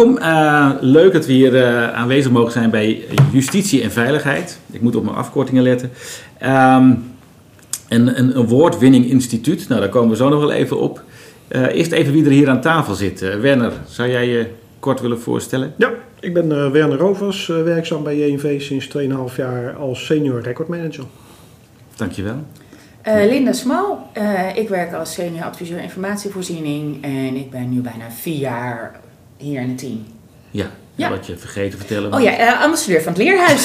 Welkom, uh, leuk dat we hier uh, aanwezig mogen zijn bij Justitie en Veiligheid. Ik moet op mijn afkortingen letten. Um, een, een award-winning instituut, nou daar komen we zo nog wel even op. Uh, eerst even wie er hier aan tafel zit. Werner, zou jij je kort willen voorstellen? Ja, ik ben Werner Rovers, werkzaam bij JNV sinds 2,5 jaar als senior record manager. Dankjewel. Uh, Linda Smal, uh, ik werk als senior adviseur informatievoorziening en ik ben nu bijna vier jaar hier in het team. Ja, ja. wat je vergeten vertellen. Oh ja, uh, ambassadeur van het Leerhuis.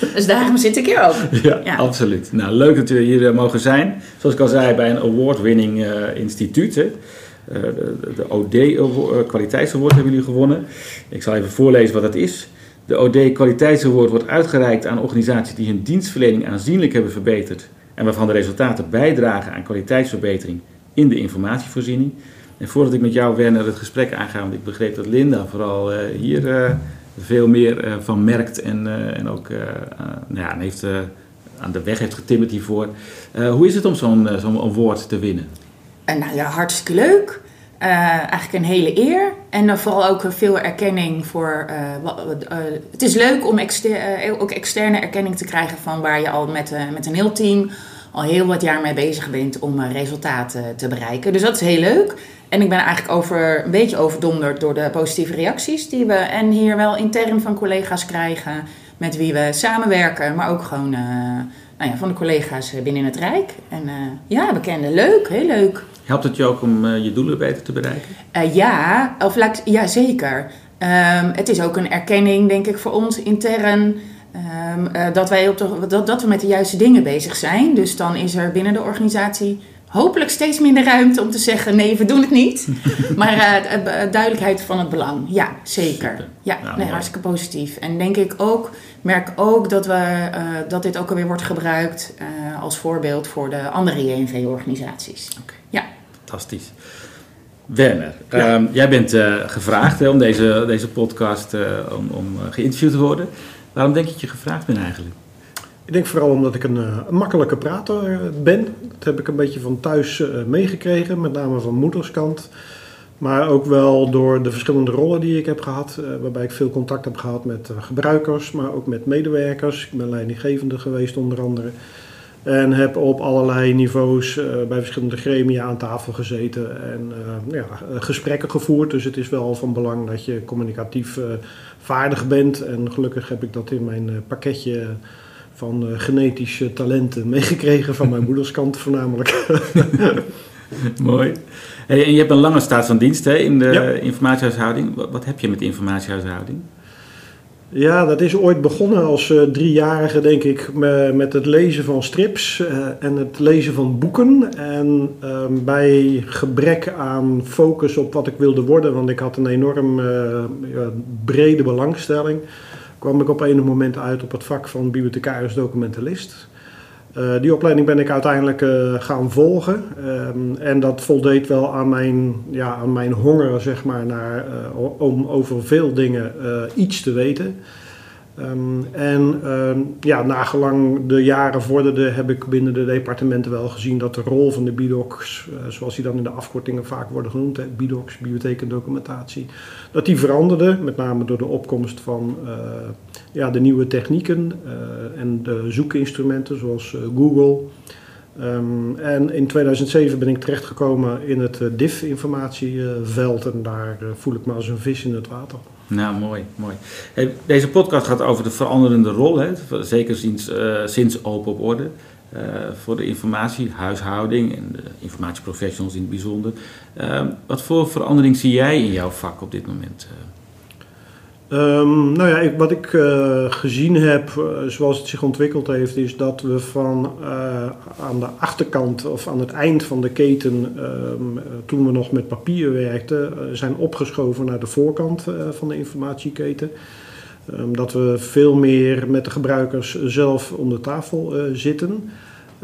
dus daarom zit ik hier ook. Ja, ja, absoluut. Nou, leuk dat we hier mogen zijn. Zoals ik al zei, bij een award-winning instituut. Hè. de, de OD Kwaliteitsaward hebben jullie gewonnen. Ik zal even voorlezen wat dat is. De OD Kwaliteitsaward wordt uitgereikt aan organisaties die hun dienstverlening aanzienlijk hebben verbeterd en waarvan de resultaten bijdragen aan kwaliteitsverbetering in de informatievoorziening. En voordat ik met jou, Werner, het gesprek aanga, want ik begreep dat Linda vooral uh, hier uh, veel meer uh, van merkt en, en ook nou ja, heeft, aan de weg heeft getimmerd hiervoor. hoe is het om zo'n zo'n award te winnen? nou ja, hartstikke leuk. eigenlijk een hele eer. En vooral ook veel erkenning voor. het is leuk om ook externe erkenning te krijgen van waar je al met, met een heel team al heel wat jaar mee bezig bent om resultaten te bereiken. Dus dat is heel leuk. En ik ben eigenlijk over, een beetje overdonderd door de positieve reacties die we en hier wel intern van collega's krijgen met wie we samenwerken, maar ook gewoon uh, nou ja, van de collega's binnen het Rijk. En uh, ja, bekenden, leuk, heel leuk. Helpt het je ook om uh, je doelen beter te bereiken? ja, of laat, ja, zeker. Um, het is ook een erkenning, denk ik, voor ons intern. Um, dat, wij op de, dat, dat we met de juiste dingen bezig zijn. Dus dan is er binnen de organisatie hopelijk steeds minder ruimte om te zeggen: nee, we doen het niet. maar uh, duidelijkheid van het belang. Ja, zeker. Ja, nou, nee, hartstikke positief. En denk ik ook, merk ook dat, we, uh, dat dit ook alweer wordt gebruikt uh, als voorbeeld voor de andere JNV-organisaties. Okay. Ja. Fantastisch. Werner, ja. um, jij bent gevraagd hè, om deze, deze podcast om, om geïnterviewd te worden. Waarom denk je dat je gevraagd bent eigenlijk? Ik denk vooral omdat ik een, eh, makkelijke prater eh, ben. Dat heb ik een beetje van thuis uh, meegekregen, met name van moederskant. Maar ook wel door de verschillende rollen die ik heb gehad, waarbij ik veel contact heb gehad met gebruikers, maar ook met medewerkers. Ik ben leidinggevende geweest onder andere. En heb op allerlei niveaus bij verschillende gremia aan tafel gezeten en ja, gesprekken gevoerd. Dus het is wel van belang dat je communicatief vaardig bent. En gelukkig heb ik dat in mijn pakketje van uh, genetische talenten meegekregen van mijn moederskant voornamelijk. Mooi. Hey, en je hebt een lange staat van dienst hè, in de ja. informatiehuishouding. Wat, wat, heb je met informatiehuishouding? Ja, dat is ooit begonnen als uh, driejarige, denk ik, met het lezen van strips uh, en het lezen van boeken. En uh, bij gebrek aan focus op wat ik wilde worden, want ik had een enorm ja, brede belangstelling kwam ik op enig moment uit op het vak van bibliothecaris documentalist. Uh, die opleiding ben ik uiteindelijk uh, gaan volgen. Um, en dat voldeed wel aan mijn, ja, aan mijn honger, zeg maar, naar, uh, om over veel dingen iets te weten. Um, en um, ja, nagelang de jaren vorderden, heb ik binnen de departementen wel gezien dat de rol van de BIDOCs, uh, zoals die dan in de afkortingen vaak worden genoemd, hè, BIDOCs, bibliotheek en documentatie, dat die veranderde, met name door de opkomst van uh, ja, de nieuwe technieken uh, en de zoekinstrumenten zoals Google. Ehm, en in 2007 ben ik terechtgekomen in het DIF-informatieveld en daar voel ik me als een vis in het water. Nou, mooi, mooi. Deze podcast gaat over de veranderende rol, hè, zeker sinds, sinds Open op Orde. Voor de informatiehuishouding en de informatieprofessionals in het bijzonder. Uh, wat voor verandering zie jij in jouw vak op dit moment? Um, nou ja, ik, wat ik uh, gezien heb, zoals het zich ontwikkeld heeft, is dat we van aan de achterkant of aan het eind van de keten, um, toen we nog met papier werkten, zijn opgeschoven naar de voorkant van de informatieketen. Um, dat we veel meer met de gebruikers zelf om de tafel zitten.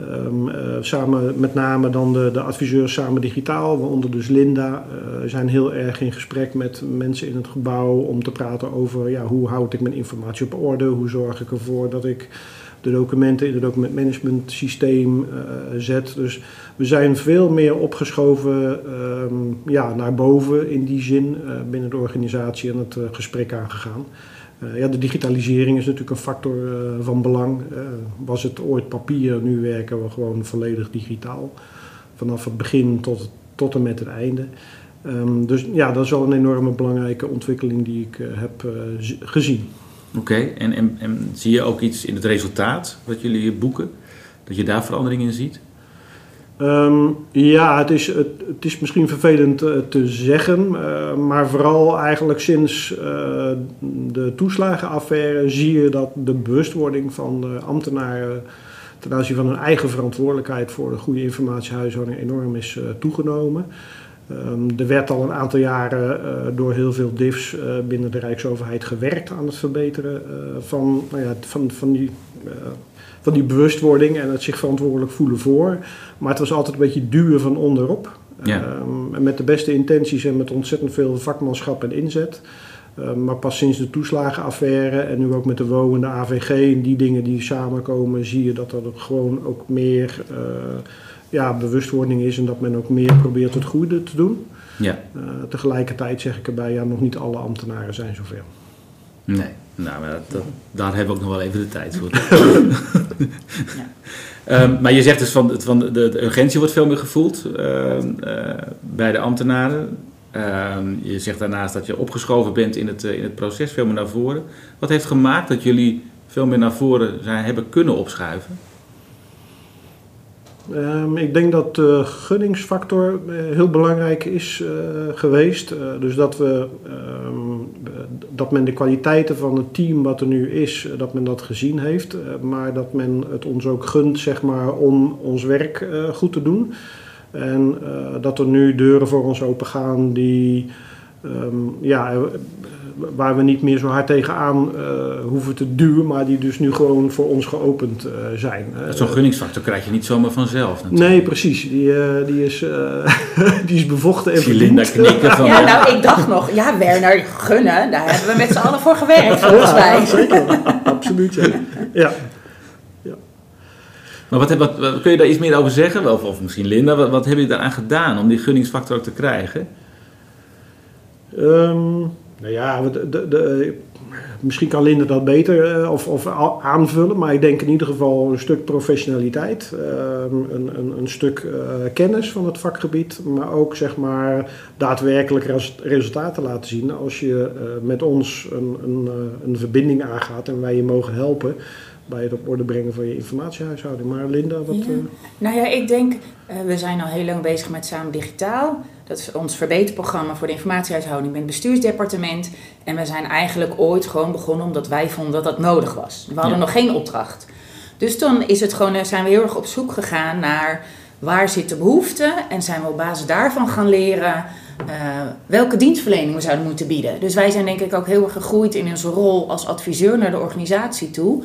Um, uh, samen, met name dan de, de adviseurs samen digitaal, waaronder dus Linda, uh, zijn heel erg in gesprek met mensen in het gebouw om te praten over ja, hoe houd ik mijn informatie op orde, hoe zorg ik ervoor dat ik de documenten in het documentmanagement systeem uh, zet. Dus we zijn veel meer opgeschoven um, ja, naar boven in die zin binnen de organisatie en het gesprek aangegaan. Uh, ja, de digitalisering is natuurlijk een factor uh, van belang. Uh, was het ooit papier, nu werken we gewoon volledig digitaal. Vanaf het begin tot, tot en met het einde. Um, dus ja, dat is wel een enorme belangrijke ontwikkeling die ik heb gezien. Oké, en, en, en zie je ook iets in het resultaat wat jullie boeken? Dat je daar verandering in ziet? Um, ja, het is, het, is misschien vervelend uh, te zeggen, uh, maar vooral eigenlijk sinds uh, de toeslagenaffaire zie je dat de bewustwording van ambtenaren ten aanzien van hun eigen verantwoordelijkheid voor de goede informatiehuishouding enorm is toegenomen. Um, er werd al een aantal jaren door heel veel DIFs binnen de Rijksoverheid gewerkt aan het verbeteren van, nou ja, van, van die van die bewustwording en het zich verantwoordelijk voelen voor. Maar het was altijd een beetje duwen van onderop. Ja. Um, met de beste intenties en met ontzettend veel vakmanschap en inzet. Um, maar pas sinds de toeslagenaffaire en nu ook met de WO en de AVG en die dingen die samenkomen, zie je dat er gewoon ook meer uh, ja, bewustwording is en dat men ook meer probeert het goede te doen. Ja. Uh, tegelijkertijd zeg ik erbij, ja, nog niet alle ambtenaren zijn zover. Nee. Nou, maar dat, daar hebben we ook nog wel even de tijd voor. ja. um, maar je zegt dus van, van de, de, urgentie wordt veel meer gevoeld uh, uh, bij de ambtenaren. Uh, je zegt daarnaast dat je opgeschoven bent in het, in het proces, veel meer naar voren. Wat heeft gemaakt dat jullie veel meer naar voren zijn, hebben kunnen opschuiven? Um, ik denk dat de gunningsfactor heel belangrijk is uh, geweest. Uh, dus dat, we, um, dat men de kwaliteiten van het team wat er nu is, dat men dat gezien heeft. Maar dat men het ons ook gunt zeg maar, om ons werk goed te doen. En dat er nu deuren voor ons open gaan die um, ja, waar we niet meer zo hard tegenaan uh, hoeven te duwen, maar die dus nu gewoon voor ons geopend uh, zijn. Zo'n gunningsfactor krijg je niet zomaar vanzelf natuurlijk. Nee, precies. Die, uh, die, is, die is bevochten en Linda knikken van... Ja, nou, ik dacht nog, ja, Werner, gunnen, daar hebben we met z'n allen voor gewerkt, volgens mij. Ja, zeker. Absoluut, ja. ja. Maar wat, wat, wat, kun je daar iets meer over zeggen? Of, of misschien Linda, wat, wat heb je daaraan gedaan om die gunningsfactor ook te krijgen? Um, nou ja, de, de, de, misschien kan Linda dat beter uh, of, of, aanvullen, maar ik denk in ieder geval een stuk professionaliteit, uh, een, een, een, stuk uh, kennis van het vakgebied, maar ook zeg maar daadwerkelijk res, resultaten laten zien als je met ons een, een, een verbinding aangaat en wij je mogen helpen bij het op orde brengen van je informatiehuishouding. Maar Linda, wat... Ja. Nou ja, ik denk, we zijn al heel lang bezig met Samen Digitaal. Dat is ons verbeterprogramma voor de informatiehuishouding met het bestuursdepartement. En we zijn eigenlijk ooit gewoon begonnen omdat wij vonden dat dat nodig was. We hadden nog geen opdracht. Dus toen is het gewoon, zijn we heel erg op zoek gegaan naar waar zit de behoefte. En zijn we op basis daarvan gaan leren uh, welke dienstverlening we zouden moeten bieden. Dus wij zijn denk ik ook heel erg gegroeid in onze rol als adviseur naar de organisatie toe.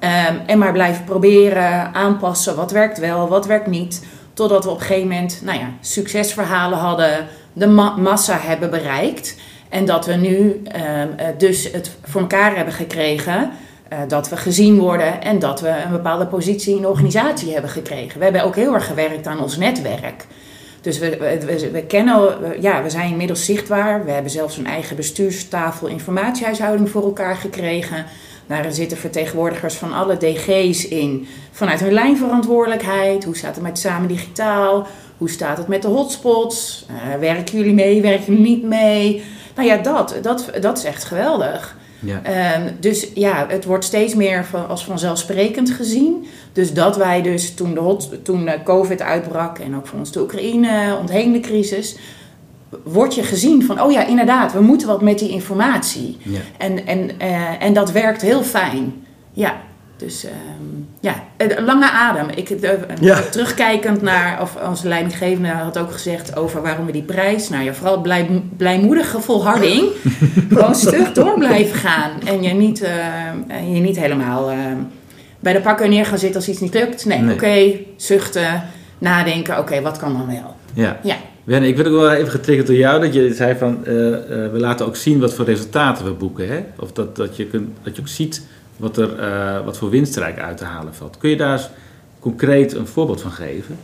Um, en maar blijven proberen, aanpassen, wat werkt wel, wat werkt niet Totdat we op een gegeven moment nou ja, succesverhalen hadden, de ma massa hebben bereikt. En dat we nu uh, dus het voor elkaar hebben gekregen. Uh, dat we gezien worden en dat we een bepaalde positie in de organisatie hebben gekregen. We hebben ook heel erg gewerkt aan ons netwerk. Dus we, we, we kennen, ja, we zijn inmiddels zichtbaar. We hebben zelfs een eigen bestuurstafel informatiehuishouding voor elkaar gekregen. Daar zitten vertegenwoordigers van alle DG's in. Vanuit hun lijnverantwoordelijkheid. Hoe staat het met Samen Digitaal? Hoe staat het met de hotspots? Eh, werken jullie mee? Werken jullie niet mee? Nou ja, dat, dat, dat is echt geweldig. Ja. Ehm, dus ja, het wordt steeds meer van, als vanzelfsprekend gezien. Dus dat wij dus toen, de hot, toen eh, COVID uitbrak en ook voor ons de Oekraïne ontheemde crisis, word je gezien van, oh ja, inderdaad, we moeten wat met die informatie. Ja. En, en, eh, en dat werkt heel fijn. Ja, dus ehm, ja, een lange adem. Ik, eh, Ja. Terugkijkend naar, of onze leidinggevende had ook gezegd over waarom we die prijs, nou ja, vooral blij, blijmoedige volharding, gewoon stug door blijven gaan. En je niet, eh, je niet helemaal eh, bij de pakken neer gaan zitten als iets niet lukt. Nee, Nee. oké, zuchten, nadenken, oké, wat kan dan wel? Ja. Ja. Wenne, ik werd ook wel even getriggerd door jou dat je zei van eh, eh, we laten ook zien wat voor resultaten we boeken. Hè? Of dat, dat, je kunt, dat je ook ziet wat, er, eh, wat voor winst eigenlijk uit te halen valt. Kun je daar eens concreet een voorbeeld van geven?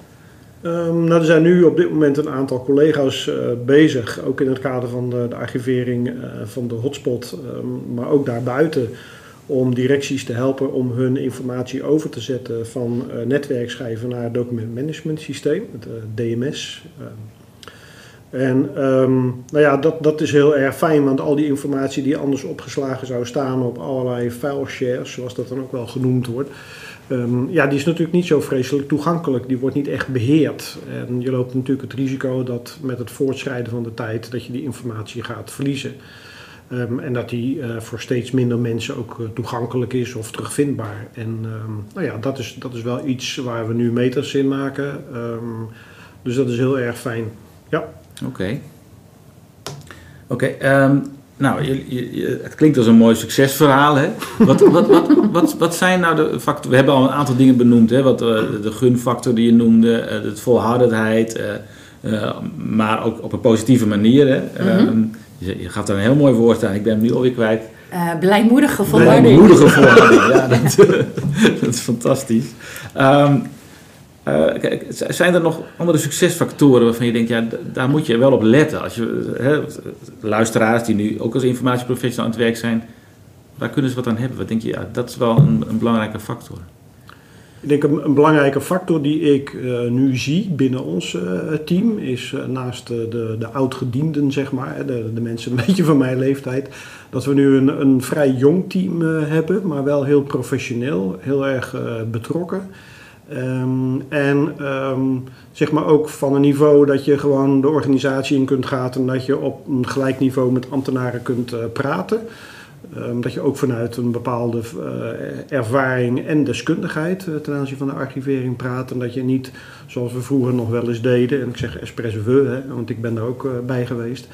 Ehm, nou, er zijn nu op dit moment een aantal collega's bezig, ook in het kader van de, de archivering van de hotspot, ehm, maar ook daarbuiten, om directies te helpen om hun informatie over te zetten van netwerkschrijven naar document management systeem, het DMS. En ehm, nou ja, dat, dat is heel erg fijn, want al die informatie die anders opgeslagen zou staan op allerlei file shares, zoals dat dan ook wel genoemd wordt, Ehm, ja, die is natuurlijk niet zo vreselijk toegankelijk. Die wordt niet echt beheerd. En je loopt natuurlijk het risico dat met het voortschrijden van de tijd dat je die informatie gaat verliezen. Ehm, en dat die eh, voor steeds minder mensen ook eh, toegankelijk is of terugvindbaar. En nou ja, dat is, dat is wel iets waar we nu meters in maken. Dus dat is heel erg fijn. Ja. Oké. Oké, ehm, nou, je, je- je- het klinkt als een mooi succesverhaal. Hè? Wat, wat, wat, wat, wat zijn nou de factoren? We hebben al een aantal dingen benoemd. Hè? Wat, eh, de gunfactor die je noemde, eh, de volhardendheid. eh, maar ook op een positieve manier. Hè? Ehm, je, je gaf daar een heel mooi woord aan. Ik ben hem nu alweer kwijt. Eh, blijmoedige volharding. Blijmoedige volharding. ja, dat, dat is fantastisch. Eh, zijn er nog andere succesfactoren waarvan je denkt, ja, daar moet je wel op letten? Als je, hè, luisteraars die nu ook als informatieprofessional aan het werk zijn, waar kunnen ze wat aan hebben? Wat denk je, ja, dat is wel een, een belangrijke factor. Ik denk een, belangrijke factor die ik eh, nu zie binnen ons eh, team is eh, naast de, de, de oudgedienden, zeg maar, de, de mensen een beetje van mijn leeftijd, dat we nu een, een vrij jong team eh, hebben, maar wel heel professioneel, heel erg eh, betrokken. Ehm, en ehm, zeg maar ook van een niveau dat je gewoon de organisatie in kunt gaan en dat je op een gelijk niveau met ambtenaren kunt eh, praten. Ehm, dat je ook vanuit een bepaalde eh, ervaring en deskundigheid eh, ten aanzien van de archivering praat. En dat je niet, zoals we vroeger nog wel eens deden, en ik zeg expres hè, want ik ben daar ook bij geweest,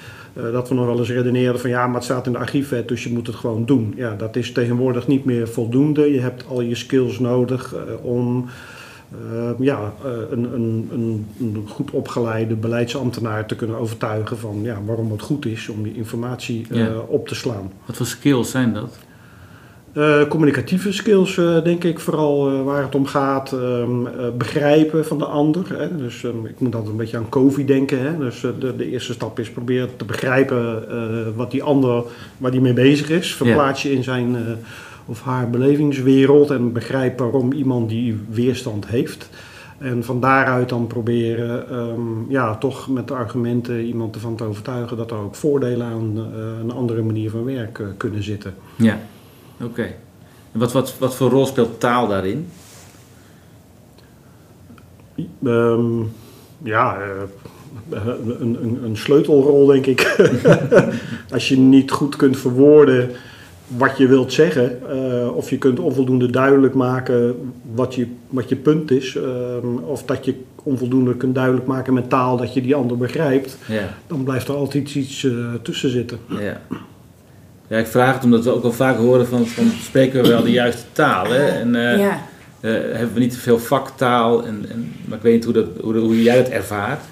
dat we nog wel eens redeneerden van ja, maar het staat in de archiefwet, dus je moet het gewoon doen. Ja, dat is tegenwoordig niet meer voldoende. Je hebt al je skills nodig om ja, eh, een, een, een, een goed opgeleide beleidsambtenaar te kunnen overtuigen van ja, waarom het goed is om die informatie eh, Ja. op te slaan. Wat voor skills zijn dat? Eh, communicatieve skills, denk ik, vooral waar het om gaat. ehm, eh, begrijpen van de ander. Hè? Dus ehm, ik moet altijd een beetje aan COVID denken. Hè? Dus de, de eerste stap is proberen te begrijpen wat die ander, waar die mee bezig is. Verplaats je in zijn of haar belevingswereld en begrijp waarom iemand die weerstand heeft. En van daaruit dan proberen, ehm, ja, toch met de argumenten iemand ervan te overtuigen dat er ook voordelen aan eh, een andere manier van werk kunnen zitten. Ja, oké. En wat, wat, wat voor rol speelt taal daarin? Ehm, ja, eh, een, een, een sleutelrol denk ik. Als je niet goed kunt verwoorden wat je wilt zeggen, uh, of je kunt onvoldoende duidelijk maken wat je, wat je punt is, um, of dat je onvoldoende kunt duidelijk maken met taal dat je die ander begrijpt, ja. dan blijft er altijd iets uh, tussen zitten. Ja. ja, ik vraag het omdat we ook al vaak horen van, van spreken we wel de juiste taal. Hè? En, uh, ja. hebben we niet te veel vaktaal, en, en, maar ik weet niet hoe, dat, hoe, hoe jij dat ervaart.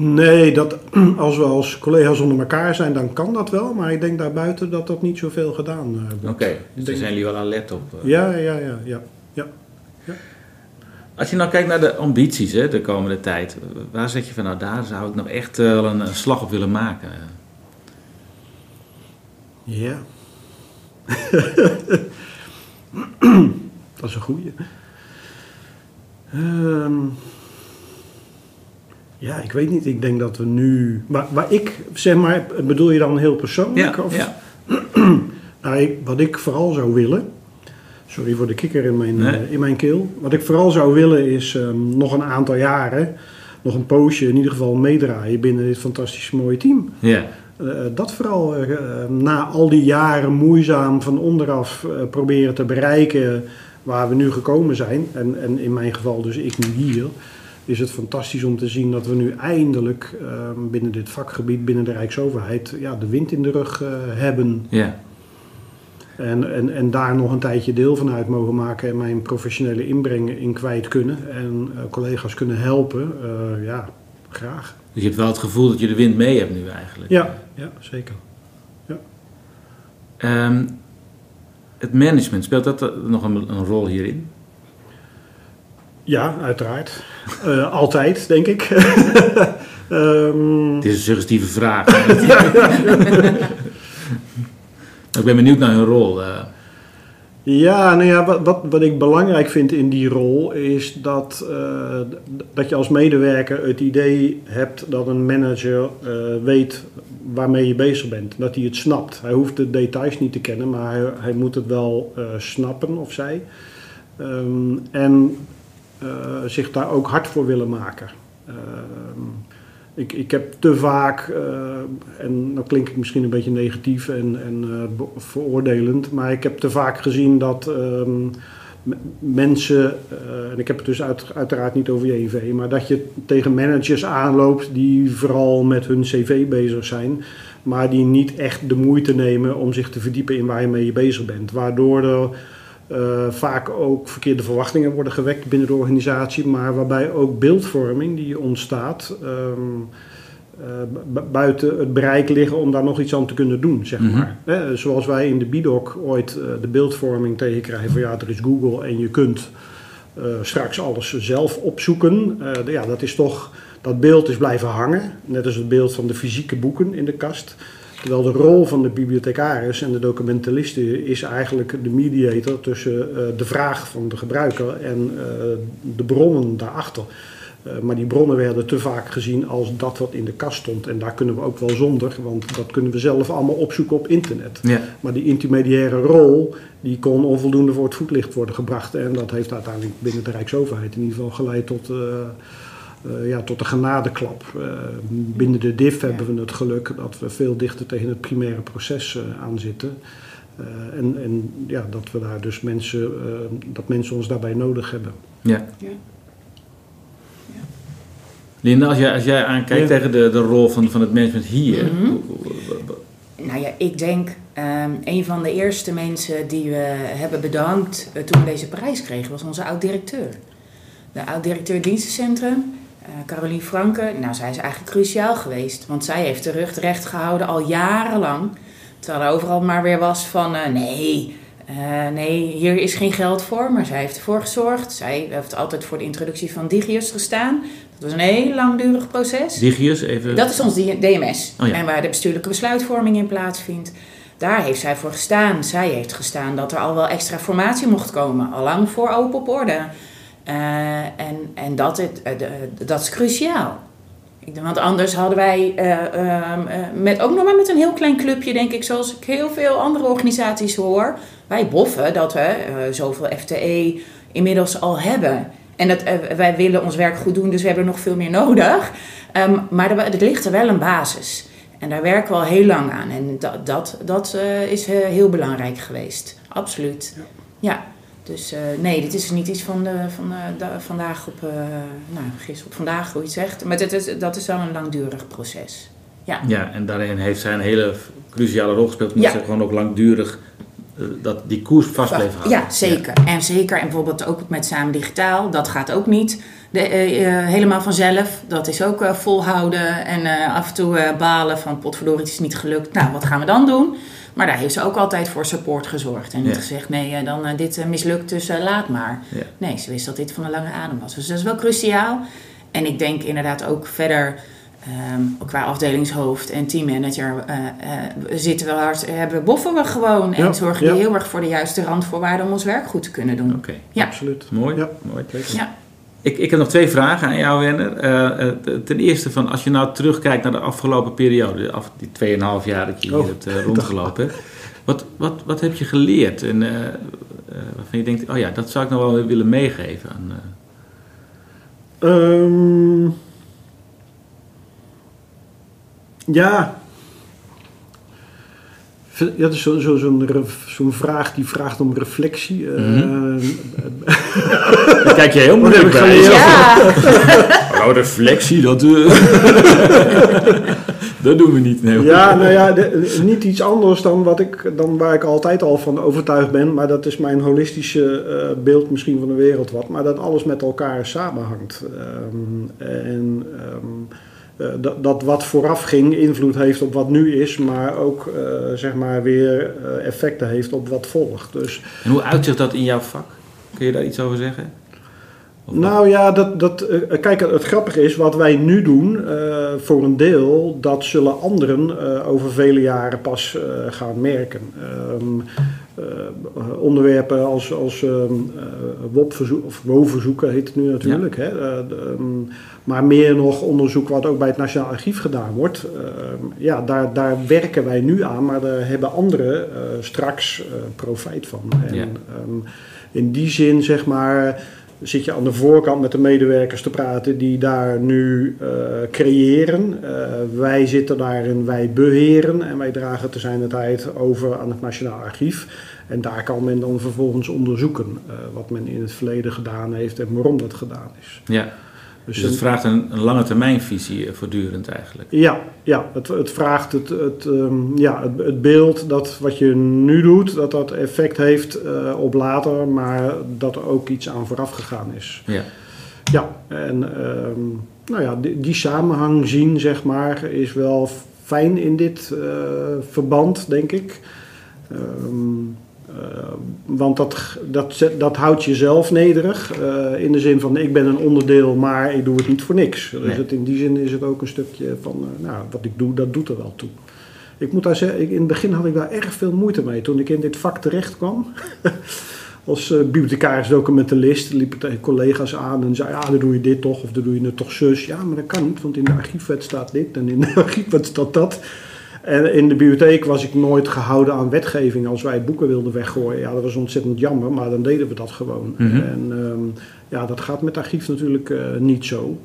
Nee, dat, als we als collega's onder elkaar zijn, dan kan dat wel. Maar ik denk daarbuiten dat dat niet zoveel gedaan uh, wordt. Oké, okay, dus daar zijn jullie wel alert op. Uh. Ja, ja, ja, ja, ja, ja. Als je nou kijkt naar de ambities hè, de komende tijd, waar zeg je van nou daar zou ik nou echt wel een, een slag op willen maken? Ja. dat is een goeie. Ehm, ja, ik weet niet. Ik denk dat we nu. Waar ik, zeg maar, bedoel je dan heel persoonlijk? Ja, of? ja. Nou, ik, wat ik vooral zou willen. Sorry voor de kikker in mijn, Nee. eh, in mijn keel. Wat ik vooral zou willen is ehm, nog een aantal jaren. Nog een poosje in ieder geval meedraaien binnen dit fantastisch mooie team. ja. Eh, dat vooral eh, eh, na al die jaren moeizaam van onderaf eh, proberen te bereiken waar we nu gekomen zijn. En, en in mijn geval dus ik nu hier. Is het fantastisch om te zien dat we nu eindelijk eh, binnen dit vakgebied, binnen de Rijksoverheid, ja, de wind in de rug eh, hebben. ja. En, en, en daar nog een tijdje deel van uit mogen maken en mijn professionele inbreng in kwijt kunnen. En eh, collega's kunnen helpen. Eh, ja, graag. Dus je hebt wel het gevoel dat je de wind mee hebt nu eigenlijk. Ja, ja zeker. Ehm, het management, speelt dat nog een, een rol hierin? Ja, uiteraard. Eh, altijd, denk ik. Ehm, Het is een suggestieve vraag. ik ben benieuwd naar hun rol. eh. ja, nou ja, wat, wat, wat ik belangrijk vind in die rol is dat, eh, dat je als medewerker het idee hebt dat een manager weet waarmee je bezig bent. Dat hij het snapt. Hij hoeft de details niet te kennen, maar hij, hij moet het wel snappen of zij. Ehm, en zich daar ook hard voor willen maken. Ehm, ik, ik heb te vaak, eh, en dan klink ik misschien een beetje negatief en, en eh, veroordelend, maar ik heb te vaak gezien dat ehm, mensen, eh, en ik heb het dus uit, uiteraard niet over JV, maar dat je tegen managers aanloopt die vooral met hun cv bezig zijn, maar die niet echt de moeite nemen om zich te verdiepen in waar je mee bezig bent. Waardoor er eh, vaak ook verkeerde verwachtingen worden gewekt binnen de organisatie, maar waarbij ook beeldvorming die ontstaat ehm, eh, bu- buiten het bereik liggen om daar nog iets aan te kunnen doen, zeg Mhm. maar. Hè, zoals wij in de BIDOC ooit eh, de beeldvorming tegenkrijgen van ja, er is Google en je kunt straks alles zelf opzoeken. Ja, dat is toch, dat beeld is blijven hangen, net als het beeld van de fysieke boeken in de kast. Terwijl de rol van de bibliothecaris en de documentaliste is eigenlijk de mediator tussen eh, de vraag van de gebruiker en eh, de bronnen daarachter. Eh, maar die bronnen werden te vaak gezien als dat wat in de kast stond. En daar kunnen we ook wel zonder, want dat kunnen we zelf allemaal opzoeken op internet. Ja. Maar die intermediaire rol, die kon onvoldoende voor het voetlicht worden gebracht. En dat heeft uiteindelijk binnen de Rijksoverheid in ieder geval geleid tot, eh, ja, tot een genadeklap. Eh, binnen de DIF hebben we het geluk dat we veel dichter tegen het primaire proces eh, aan zitten. Eh, en en ja, dat we daar dus mensen, eh, dat mensen ons daarbij nodig hebben. Ja. Ja. Linda, als jij, als jij aankijkt Ja. tegen de, de rol van, van het management hier. Mhm. Nou ja, ik denk ehm, een van de eerste mensen die we hebben bedankt toen we deze prijs kregen, was onze oud-directeur. De oud-directeur dienstencentrum, Caroline Franke. Nou, zij is eigenlijk cruciaal geweest, want zij heeft de rug recht gehouden al jarenlang. Terwijl er overal maar weer was van, eh, nee, eh, nee, hier is geen geld voor. Maar zij heeft ervoor gezorgd. Zij heeft altijd voor de introductie van Digius gestaan. Dat was een heel langdurig proces. Digius, even. Dat is ons DMS. Oh ja. En waar de bestuurlijke besluitvorming in plaatsvindt. Daar heeft zij voor gestaan. Zij heeft gestaan dat er al wel extra formatie mocht komen. Al lang voor open op orde. Eh, en en dat, het, eh, de- dat is cruciaal. Want anders hadden wij eh, ehm, eh, met, ook nog maar met een heel klein clubje, denk ik, zoals ik heel veel andere organisaties hoor. Wij boffen dat we zoveel FTE inmiddels al hebben. En dat, wij willen ons werk goed doen, dus we hebben nog veel meer nodig. Ehm, maar er, er ligt er wel een basis. En daar werken we al heel lang aan. En dat, dat, dat is heel belangrijk geweest. Absoluut. Ja. Dus eh, nee, dit is niet iets van, de, van de, vandaag op, eh, nou, gisteren op vandaag, hoe je het zegt. Maar dat is, dat is wel een langdurig proces. Ja. Ja, en daarin heeft zij een hele cruciale rol gespeeld. Omdat Ja. ze gewoon ook langdurig eh, dat die koers vast bleef houden. Ja, zeker. En zeker, en bijvoorbeeld ook met Samen Digitaal, dat gaat ook niet de, helemaal vanzelf. Dat is ook volhouden en af en toe balen van potverdorie, het is niet gelukt. Nou, wat gaan we dan doen? Maar daar heeft ze ook altijd voor support gezorgd. En niet Ja. gezegd, nee, eh, dan eh, dit eh, mislukt, dus laat maar. Ja. Nee, ze wist dat dit van de lange adem was. Dus dat is wel cruciaal. En ik denk inderdaad ook verder, ehm, qua afdelingshoofd en teammanager, eh, eh, zitten we hard, hebben boffen we gewoon. En zorgen ja. we heel erg voor de juiste randvoorwaarden om ons werk goed te kunnen doen. Oké, Ja. Absoluut. mooi. Ja. mooi. Ja. Ik, ik heb nog twee vragen aan jou, Werner. Eh, eh, ten eerste, van, als je nou terugkijkt naar de afgelopen periode, de af, die 2,5 jaar dat je hier Oh, hebt eh, rondgelopen, wat, wat, wat heb je geleerd? En eh, waarvan je denkt, oh ja, dat zou ik nog wel willen meegeven aan. eh, Ehm, ja. Ja, dat is zo- zo- zo'n zo'n vraag die vraagt om reflectie. Daar kijk je heel moeilijk bij. Ja, Hallo, reflectie, dat, eh, dat doen we niet. Nee, Ja, nou ja, de- niet iets anders dan, wat ik, dan waar ik altijd al van overtuigd ben. Maar dat is mijn holistische eh, beeld misschien van de wereld wat. Maar dat alles met elkaar samenhangt. Ehm, en ehm, eh, dat, dat wat vooraf ging invloed heeft op wat nu is. Maar ook eh, zeg maar weer eh, effecten heeft op wat volgt. Dus En hoe uitzicht dat in jouw vak? Kun je daar iets over zeggen? Nou ja, dat, dat, eh, kijk, het grappige is, wat wij nu doen, eh, voor een deel, dat zullen anderen eh, over vele jaren pas eh, gaan merken. Ehm, eh, onderwerpen als, als eh, WOP-verzoek, of WO-verzoeken heet het nu natuurlijk. Hè? Eh, de, ehm, maar meer nog onderzoek wat ook bij het Nationaal Archief gedaan wordt. Ehm, ja, daar, daar werken wij nu aan, maar daar hebben anderen straks profijt van. En, Ja. in die zin, zeg maar, zit je aan de voorkant met de medewerkers te praten die daar nu eh, creëren. Eh, wij zitten daarin, wij beheren en wij dragen te zijn de tijd over aan het Nationaal Archief. En daar kan men dan vervolgens onderzoeken eh, wat men in het verleden gedaan heeft en waarom dat gedaan is. Ja, dus het vraagt een, een lange termijnvisie eh, voortdurend eigenlijk. Ja, ja het, het vraagt het, het, ehm, ja, het, het beeld dat wat je nu doet, dat dat effect heeft eh, op later, maar dat er ook iets aan vooraf gegaan is. Ja. Ja, en ehm, nou ja, die, die samenhang zien, zeg maar, is wel fijn in dit eh, verband, denk ik. Ehm, eh, want dat, dat, dat houdt jezelf nederig. eh, in de zin van ik ben een onderdeel, maar ik doe het niet voor niks. Dus Nee. het, in die zin is het ook een stukje van, eh, nou, wat ik doe, dat doet er wel toe. Ik moet daar zeggen, in het begin had ik daar erg veel moeite mee. Toen ik in dit vak terecht kwam, als eh bibliothecaris documentalist, liep ik tegen collega's aan en zei, ja, dan doe je dit toch, of dan doe je het toch zus. Ja, maar dat kan niet, want in de archiefwet staat dit en in de archiefwet staat dat. En in de bibliotheek was ik nooit gehouden aan wetgeving. Als wij boeken wilden weggooien, ja, dat was ontzettend jammer, maar dan deden we dat gewoon. Mhm. En ehm, ja, dat gaat met archief natuurlijk eh, niet zo.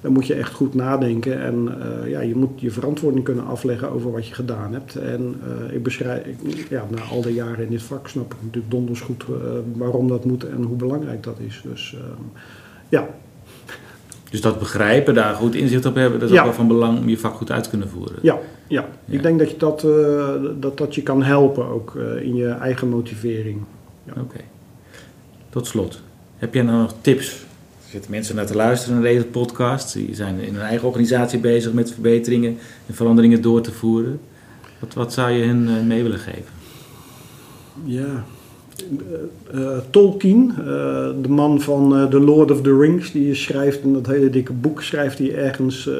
Dan moet je echt goed nadenken en eh, ja, je moet je verantwoording kunnen afleggen over wat je gedaan hebt. En eh, ik beschrijf, ik- ja, na al die jaren in dit vak snap ik natuurlijk donders goed waarom dat moet en hoe belangrijk dat is. Dus ehm, ja, Dus dat begrijpen, daar goed inzicht op hebben, dat is Ja. ook wel van belang om je vak goed uit te kunnen voeren. ja, ja. Ja. ik denk dat je dat, eh, dat, dat je kan helpen ook eh, in je eigen motivering. Oké. Tot slot, heb jij nou nog tips? Er zitten mensen naar te luisteren naar deze podcast. Die zijn in hun eigen organisatie bezig met verbeteringen en veranderingen door te voeren. Wat, wat zou je hen eh, mee willen geven? Ja. Eh, eh, Tolkien, eh, de man van The Lord of the Rings, die schrijft in dat hele dikke boek, schrijft hij ergens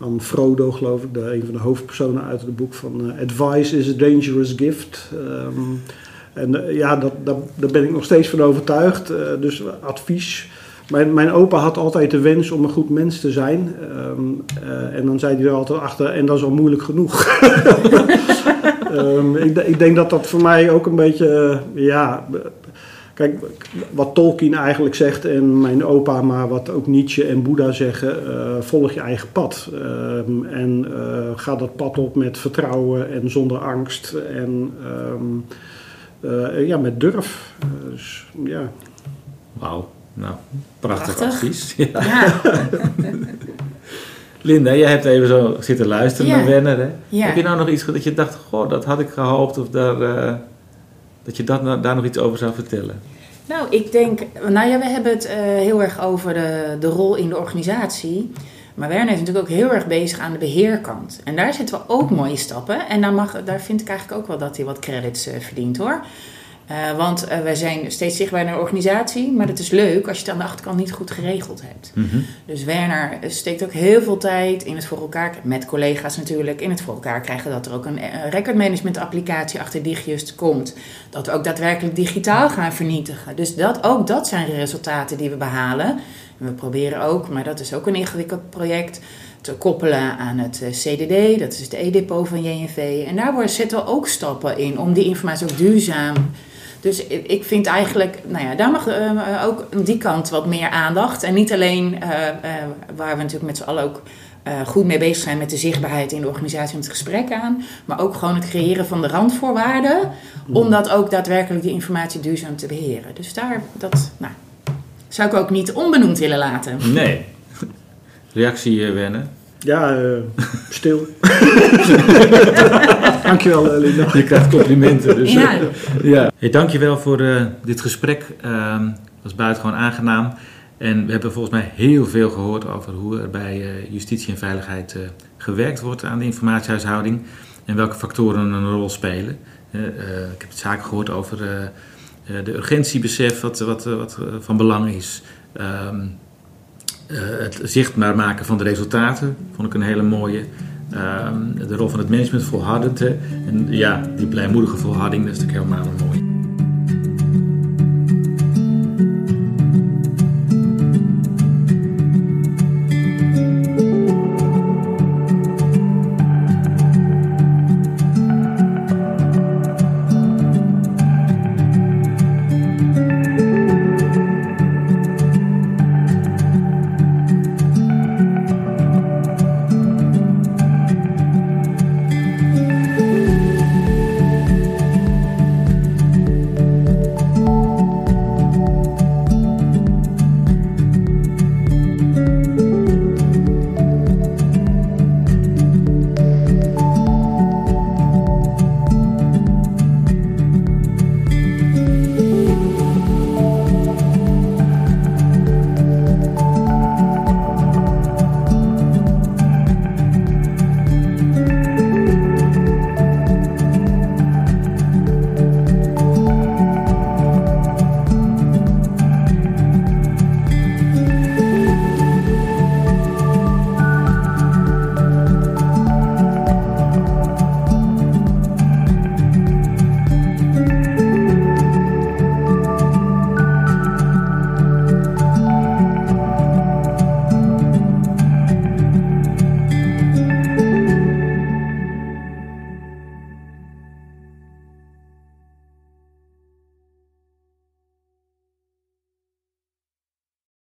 aan Frodo, geloof ik, een van de hoofdpersonen uit het boek van Advice is a dangerous gift. Ehm, en ja, dat, dat, daar ben ik nog steeds van overtuigd. Dus advies. Mijn, mijn opa had altijd de wens om een goed mens te zijn. Ehm, eh, en dan zei hij er altijd achter, en dat is al moeilijk genoeg. Ehm, ik, ik denk dat dat voor mij ook een beetje, eh, ja, kijk, wat Tolkien eigenlijk zegt en mijn opa, maar wat ook Nietzsche en Boeddha zeggen, eh, volg je eigen pad. Ehm, en eh, ga dat pad op met vertrouwen en zonder angst en ehm, eh, ja, met durf. Dus ja, Wauw, nou, prachtig, Prachtig. advies. Ja. Ja, Linda, jij hebt even zo zitten luisteren Ja. naar Werner. Hè? Ja. Heb je nou nog iets dat je dacht, goh, dat had ik gehoopt of daar... eh, dat je dat, daar nog iets over zou vertellen. Nou, ik denk, nou ja, we hebben het heel erg over de, de rol in de organisatie. Maar Werner is natuurlijk ook heel erg bezig aan de beheerkant. En daar zitten we ook mooie stappen. En daar, mag, daar vind ik eigenlijk ook wel dat hij wat credits verdient hoor. Uh, want uh, wij zijn steeds zichtbaar naar een organisatie, maar het is leuk als je het aan de achterkant niet goed geregeld hebt. Mm -hmm. Dus Werner steekt ook heel veel tijd in het voor elkaar, met collega's natuurlijk, in het voor elkaar krijgen dat er ook een, een recordmanagement applicatie achter Digijust komt. Dat we ook daadwerkelijk digitaal gaan vernietigen. Dus dat, ook dat zijn resultaten die we behalen. En we proberen ook, maar dat is ook een ingewikkeld project, te koppelen aan het eh, CDD, dat is het e-depot van JNV. En daar zetten we ook stappen in om die informatie ook duurzaam dus ik vind eigenlijk, nou ja, daar mag uh, ook aan die kant wat meer aandacht. En niet alleen uh, waar we natuurlijk met z'n allen ook goed mee bezig zijn met de zichtbaarheid in de organisatie met het gesprek aan. Maar ook gewoon het creëren van de randvoorwaarden. Om dat ook daadwerkelijk die informatie duurzaam te beheren. Dus daar, dat nou, zou ik ook niet onbenoemd willen laten. Nee. Reactie, Wenne? Ja, uh, stil. dankjewel, uh, Linda. Je krijgt complimenten. Dus, ja. Uh, ja. Hey, dankjewel voor dit gesprek. Uh, dat was buitengewoon aangenaam. En we hebben volgens mij heel veel gehoord over hoe er bij justitie en veiligheid gewerkt wordt aan de informatiehuishouding. En welke factoren een rol spelen. ik heb het zaken gehoord over de urgentiebesef, wat, wat, wat van belang is. Ehm, uh, het zichtbaar maken van de resultaten vond ik een hele mooie. Uh, de rol van het management volhardend. En ja, die blijmoedige volharding, dat is natuurlijk helemaal een